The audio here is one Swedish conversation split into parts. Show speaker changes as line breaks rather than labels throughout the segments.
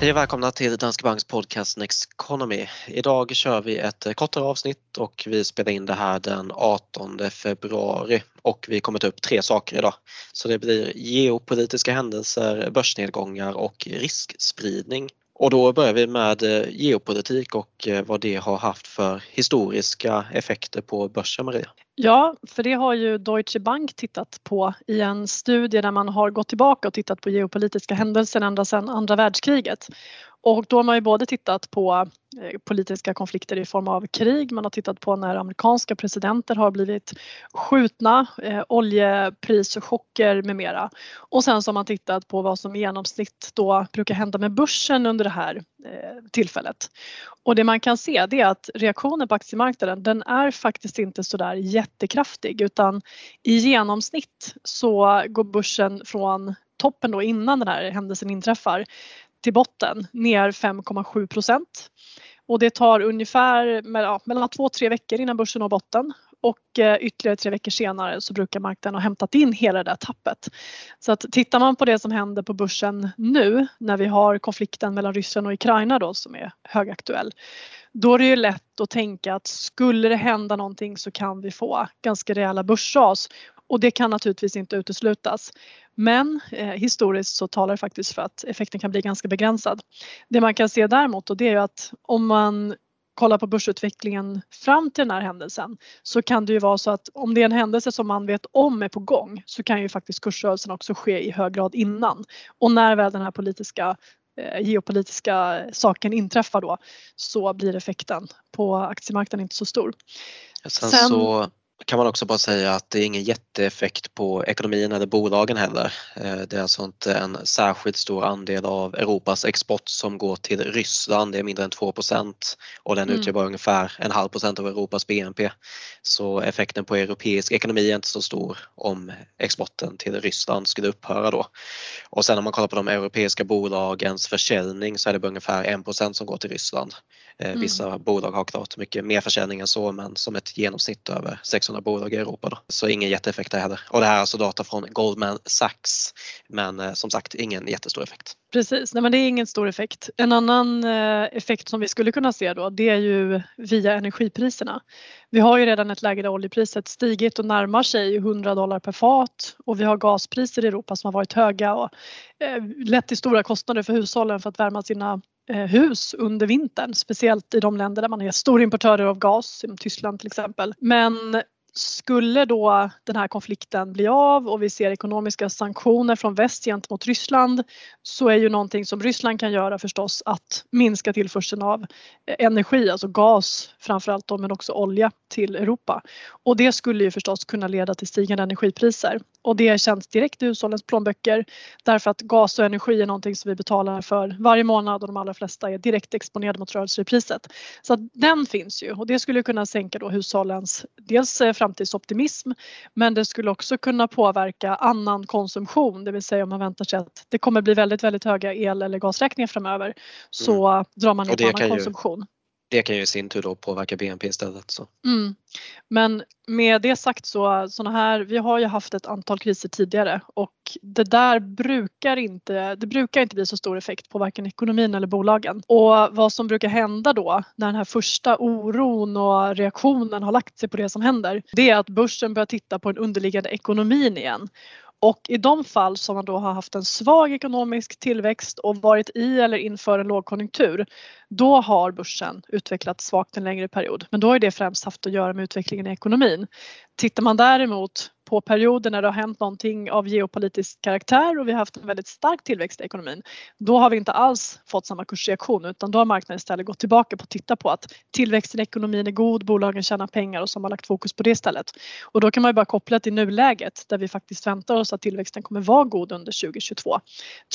Hej och välkomna till Danske Banks podcast Next Economy. Idag kör vi ett eh, kortare avsnitt och vi spelar in det här den 18 februari och vi kommer ta upp tre saker idag. Så det blir geopolitiska händelser, börsnedgångar och riskspridning. Och då börjar vi med eh, geopolitik och eh, vad det har haft för historiska effekter på börsen, Maria.
Ja, för det har ju Deutsche Bank tittat på i en studie där man har gått tillbaka och tittat på geopolitiska händelser ända sedan andra världskriget. Och då har man ju både tittat på Eh, politiska konflikter i form av krig, man har tittat på när amerikanska presidenter har blivit skjutna, eh, oljeprischocker med mera. Och sen så har man tittat på vad som i genomsnitt då brukar hända med börsen under det här eh, tillfället. Och det man kan se det är att reaktionen på aktiemarknaden den är faktiskt inte sådär jättekraftig utan i genomsnitt så går börsen från toppen då innan den här händelsen inträffar till botten ner 5,7 procent. Och det tar ungefär mellan två och tre veckor innan börsen når botten och eh, ytterligare tre veckor senare så brukar marknaden ha hämtat in hela det där tappet. Så att tittar man på det som händer på börsen nu när vi har konflikten mellan Ryssland och Ukraina då som är högaktuell. Då är det ju lätt att tänka att skulle det hända någonting så kan vi få ganska rejäla börsras och det kan naturligtvis inte uteslutas. Men eh, historiskt så talar det faktiskt för att effekten kan bli ganska begränsad. Det man kan se däremot och det är ju att om man kollar på börsutvecklingen fram till den här händelsen så kan det ju vara så att om det är en händelse som man vet om är på gång så kan ju faktiskt kursrörelsen också ske i hög grad innan. Och när väl den här politiska eh, geopolitiska saken inträffar då så blir effekten på aktiemarknaden inte så stor.
Sen, Sen så kan man också bara säga att det är ingen jätteeffekt på ekonomin eller bolagen heller. Eh, det är alltså inte en särskilt stor andel av Europas export som går till Ryssland, det är mindre än 2% och den mm. utgör bara ungefär en halv procent av Europas BNP. Så effekten på europeisk ekonomi är inte så stor om exporten till Ryssland skulle upphöra då. Och sen om man kollar på de europeiska bolagens försäljning så är det bara ungefär 1% som går till Ryssland. Eh, mm. Vissa bolag har klart mycket mer försäljning än så men som ett genomsnitt över 600 bolag i Europa då. Så ingen jätteeffekt där heller. Och det här är alltså data från Goldman Sachs men eh, som sagt ingen jättestor effekt.
Precis, nej men det är ingen stor effekt. En annan eh, effekt som vi skulle kunna se då det är ju via energipriserna. Vi har ju redan ett läge där oljepriset stigit och närmar sig 100 dollar per fat och vi har gaspriser i Europa som har varit höga och lett till stora kostnader för hushållen för att värma sina Eh, hus under vintern, speciellt i de länder där man är storimportörer av gas, som Tyskland till exempel. Men skulle då den här konflikten bli av och vi ser ekonomiska sanktioner från väst gentemot Ryssland så är ju någonting som Ryssland kan göra förstås att minska tillförseln av eh, energi, alltså gas framförallt då, men också olja till Europa. Och det skulle ju förstås kunna leda till stigande energipriser och det känns direkt i hushållens plånböcker därför att gas och energi är någonting som vi betalar för varje månad och de allra flesta är direkt exponerade mot rörelser i priset. Så den finns ju och det skulle kunna sänka då hushållens dels eh, framtidsoptimism men det skulle också kunna påverka annan konsumtion, det vill säga om man väntar sig att det kommer bli väldigt, väldigt höga el eller gasräkningar framöver så mm. drar man ner på annan konsumtion.
Ju det kan ju i sin tur då påverka BNP istället. Så.
Mm. Men med det sagt så, såna här, vi har ju haft ett antal kriser tidigare och det där brukar inte, det brukar inte bli så stor effekt på varken ekonomin eller bolagen. Och vad som brukar hända då när den här första oron och reaktionen har lagt sig på det som händer, det är att börsen börjar titta på den underliggande ekonomin igen. Och i de fall som man då har haft en svag ekonomisk tillväxt och varit i eller inför en lågkonjunktur, då har börsen utvecklats svagt en längre period. Men då har det främst haft att göra med utvecklingen i ekonomin. Tittar man däremot på perioder när det har hänt någonting av geopolitisk karaktär och vi har haft en väldigt stark tillväxt i ekonomin, då har vi inte alls fått samma kursreaktion utan då har marknaden istället gått tillbaka på att titta på att tillväxten i ekonomin är god, bolagen tjänar pengar och så har man lagt fokus på det istället. Och då kan man ju bara koppla till nuläget där vi faktiskt väntar oss att tillväxten kommer vara god under 2022.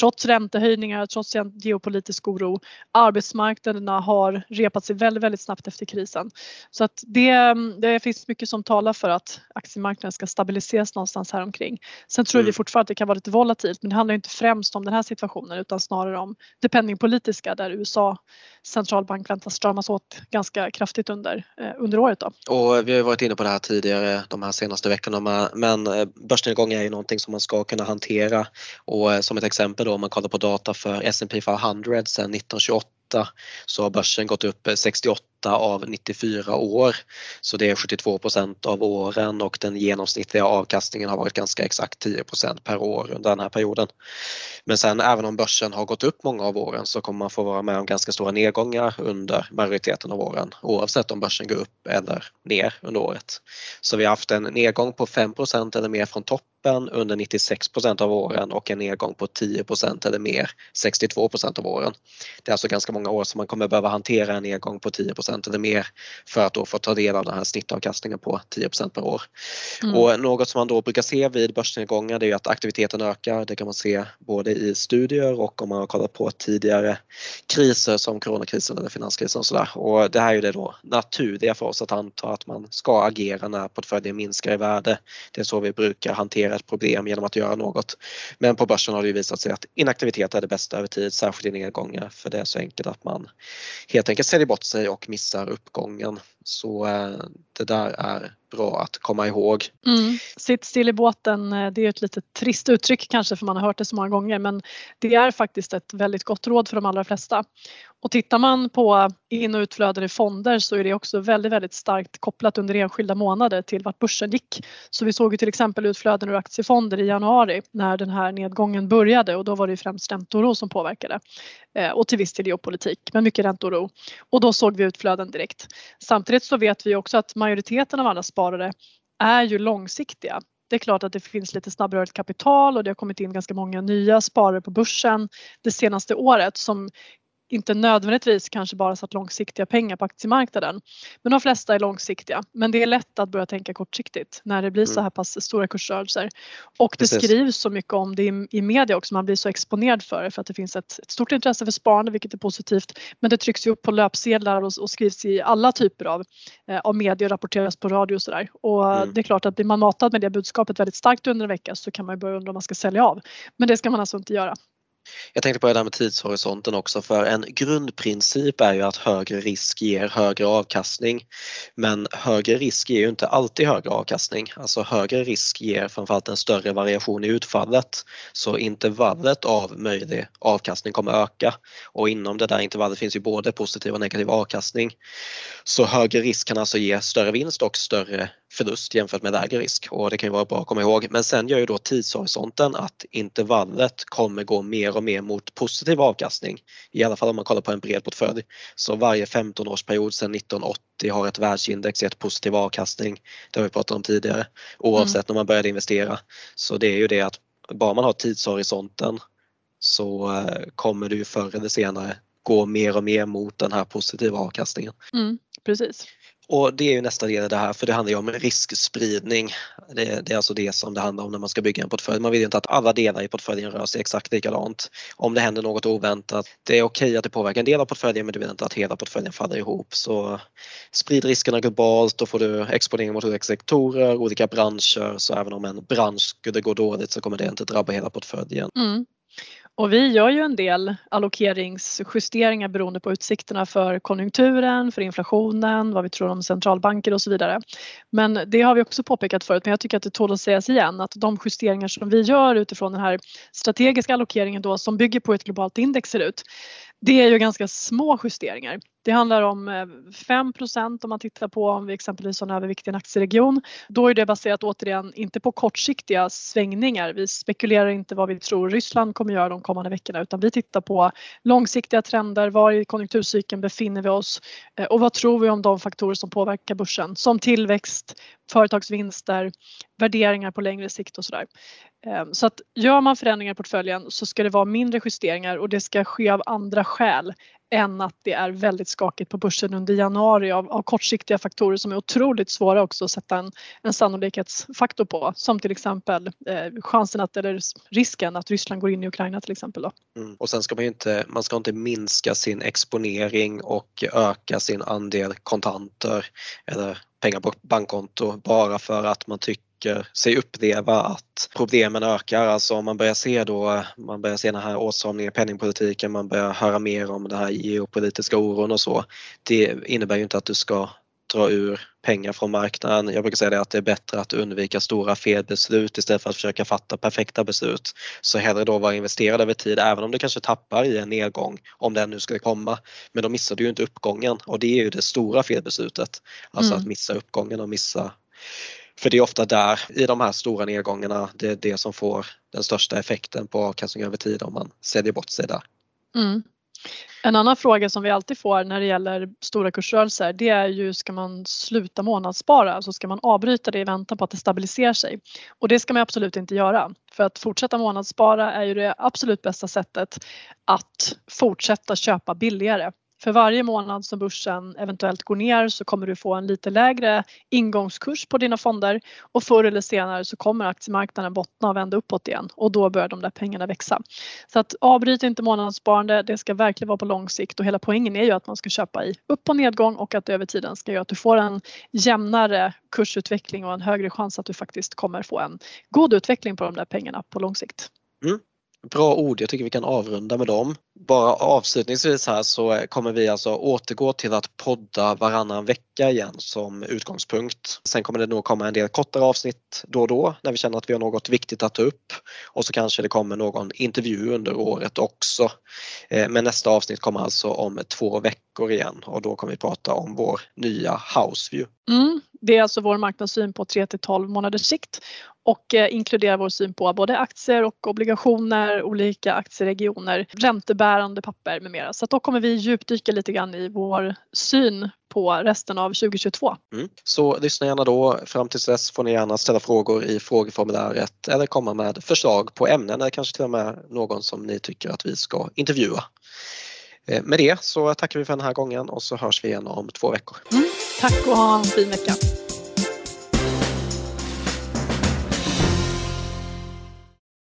Trots räntehöjningar, trots geopolitisk oro, arbetsmarknaderna har repat sig väldigt, väldigt snabbt efter krisen. Så att det, det finns mycket som talar för att aktiemarknaden ska stabilisera ses någonstans här omkring. Sen tror mm. vi fortfarande att det kan vara lite volatilt men det handlar inte främst om den här situationen utan snarare om det penningpolitiska där USA centralbank väntas stramas åt ganska kraftigt under, eh, under året. Då.
Och vi har varit inne på det här tidigare de här senaste veckorna men eh, börsnedgång är ju någonting som man ska kunna hantera och eh, som ett exempel då om man kollar på data för S&P 500 sedan 1928 så har börsen gått upp 68 av 94 år. Så det är 72% av åren och den genomsnittliga avkastningen har varit ganska exakt 10% per år under den här perioden. Men sen även om börsen har gått upp många av åren så kommer man få vara med om ganska stora nedgångar under majoriteten av åren oavsett om börsen går upp eller ner under året. Så vi har haft en nedgång på 5% eller mer från toppen under 96% av åren och en nedgång på 10% eller mer 62% av åren. Det är alltså ganska många år som man kommer behöva hantera en nedgång på 10% eller mer för att då få ta del av den här snittavkastningen på 10% per år. Mm. Och något som man då brukar se vid börsnedgångar det är att aktiviteten ökar. Det kan man se både i studier och om man har kollat på tidigare kriser som coronakrisen eller finanskrisen och sådär. Och det här är det då naturliga för oss att anta att man ska agera när portföljen minskar i värde. Det är så vi brukar hantera ett problem genom att göra något. Men på börsen har det visat sig att inaktivitet är det bästa över tid, särskilt i nedgångar för det är så enkelt att man helt enkelt säljer bort sig och missar uppgången. Så eh, det där är bra att komma ihåg.
Mm. Sitt still i båten, eh, det är ett lite trist uttryck kanske för man har hört det så många gånger men det är faktiskt ett väldigt gott råd för de allra flesta. Och tittar man på in och utflöden i fonder så är det också väldigt, väldigt starkt kopplat under enskilda månader till vart börsen gick. Så vi såg ju till exempel utflöden ur aktiefonder i januari när den här nedgången började och då var det främst ränteoro som påverkade. Eh, och till viss del geopolitik, men mycket ränteoro. Och då såg vi utflöden direkt. Samtidigt så vet vi också att majoriteten av alla sparare är ju långsiktiga. Det är klart att det finns lite snabbrörligt kapital och det har kommit in ganska många nya sparare på börsen det senaste året som inte nödvändigtvis kanske bara satt långsiktiga pengar på aktiemarknaden. Men de flesta är långsiktiga. Men det är lätt att börja tänka kortsiktigt när det blir så mm. här pass stora kursrörelser. Och det Precis. skrivs så mycket om det i, i media också, man blir så exponerad för det för att det finns ett, ett stort intresse för sparande vilket är positivt. Men det trycks ju upp på löpsedlar och, och skrivs i alla typer av, eh, av media och rapporteras på radio och sådär. Och mm. det är klart att blir man matad med det budskapet väldigt starkt under en vecka så kan man ju börja undra om man ska sälja av. Men det ska man alltså inte göra.
Jag tänkte på det där med tidshorisonten också för en grundprincip är ju att högre risk ger högre avkastning. Men högre risk ger ju inte alltid högre avkastning. Alltså högre risk ger framförallt en större variation i utfallet. Så intervallet av möjlig avkastning kommer öka och inom det där intervallet finns ju både positiv och negativ avkastning. Så högre risk kan alltså ge större vinst och större förlust jämfört med lägre risk och det kan ju vara bra att komma ihåg. Men sen gör ju då tidshorisonten att intervallet kommer gå mer och mer mot positiv avkastning. I alla fall om man kollar på en bred portfölj. Så varje 15-årsperiod sedan 1980 har ett världsindex gett positiv avkastning. Det har vi pratat om tidigare oavsett mm. när man började investera. Så det är ju det att bara man har tidshorisonten så eh, kommer du förr eller senare gå mer och mer mot den här positiva avkastningen.
Mm, precis.
Och det är ju nästa del i det här för det handlar ju om riskspridning. Det, det, är alltså det som det handlar om när man ska bygga en portfölj. Man vill ju inte att alla delar i portföljen rör sig exakt likadant. Om det händer något oväntat. Det är okej att det påverkar en del av portföljen men du vill inte att hela portföljen faller ihop. Så sprid riskerna globalt, då får du exponering mot olika sektorer, olika branscher. Så även om en bransch skulle gå dåligt så kommer det inte drabba hela portföljen.
Mm. Och vi gör ju en del allokeringsjusteringar beroende på utsikterna för konjunkturen, för inflationen, vad vi tror om centralbanker och så vidare. Men det har vi också påpekat förut, men jag tycker att det tål att sägas igen att de justeringar som vi gör utifrån den här strategiska allokeringen då som bygger på ett globalt index ser ut, det är ju ganska små justeringar. Det handlar om eh, 5 om man tittar på om vi exempelvis har en övervikt i en aktieregion. Då är det baserat återigen inte på kortsiktiga svängningar. Vi spekulerar inte vad vi tror Ryssland kommer göra de kommande veckorna utan vi tittar på långsiktiga trender. Var i konjunkturcykeln befinner vi oss eh, och vad tror vi om de faktorer som påverkar börsen som tillväxt, företagsvinster, värderingar på längre sikt och sådär. Ehm, så att gör man förändringar i portföljen så ska det vara mindre justeringar och det ska ske av andra skäl än att det är väldigt skakigt på börsen under januari av, av kortsiktiga faktorer som är otroligt svåra också att sätta en, en sannolikhetsfaktor på som till exempel eh, chansen att, eller risken att Ryssland går in i Ukraina till exempel. Då.
Mm. Och sen ska man ju inte, man ska inte minska sin exponering och öka sin andel kontanter eller pengar på bankkonto bara för att man tycker tycker sig uppleva att problemen ökar. Alltså om man börjar se då, man börjar se den här åtstramningen i penningpolitiken, man börjar höra mer om den här geopolitiska oron och så. Det innebär ju inte att du ska dra ur pengar från marknaden. Jag brukar säga det att det är bättre att undvika stora felbeslut istället för att försöka fatta perfekta beslut. Så hellre då vara investerad över tid även om du kanske tappar i en nedgång om den nu skulle komma. Men då missar du ju inte uppgången och det är ju det stora felbeslutet. Alltså mm. att missa uppgången och missa för det är ofta där, i de här stora nedgångarna, det är det som får den största effekten på avkastning över tid om man säljer bort sig där.
Mm. En annan fråga som vi alltid får när det gäller stora kursrörelser det är ju ska man sluta månadsspara, alltså ska man avbryta det i väntan på att det stabiliserar sig? Och det ska man absolut inte göra. För att fortsätta månadsspara är ju det absolut bästa sättet att fortsätta köpa billigare. För varje månad som börsen eventuellt går ner så kommer du få en lite lägre ingångskurs på dina fonder och förr eller senare så kommer aktiemarknaden bottna och vända uppåt igen och då börjar de där pengarna växa. Så att avbryt inte månadssparande, det ska verkligen vara på lång sikt och hela poängen är ju att man ska köpa i upp och nedgång och att det över tiden ska göra att du får en jämnare kursutveckling och en högre chans att du faktiskt kommer få en god utveckling på de där pengarna på lång sikt.
Mm. Bra ord, jag tycker vi kan avrunda med dem. Bara avslutningsvis här så kommer vi alltså återgå till att podda varannan vecka igen som utgångspunkt. Sen kommer det nog komma en del kortare avsnitt då och då när vi känner att vi har något viktigt att ta upp. Och så kanske det kommer någon intervju under året också. Eh, men nästa avsnitt kommer alltså om två veckor igen och då kommer vi prata om vår nya Houseview.
Mm, det är alltså vår marknadssyn på 3 till 12 månaders sikt och eh, inkluderar vår syn på både aktier och obligationer, olika aktieregioner, räntebärande papper med mera. Så då kommer vi djupdyka lite grann i vår syn på resten av 2022.
Mm. Så lyssna gärna då. Fram tills dess får ni gärna ställa frågor i frågeformuläret eller komma med förslag på ämnen eller kanske till och med någon som ni tycker att vi ska intervjua. Eh, med det så tackar vi för den här gången och så hörs vi igen om två veckor.
Mm. Tack och ha en fin vecka.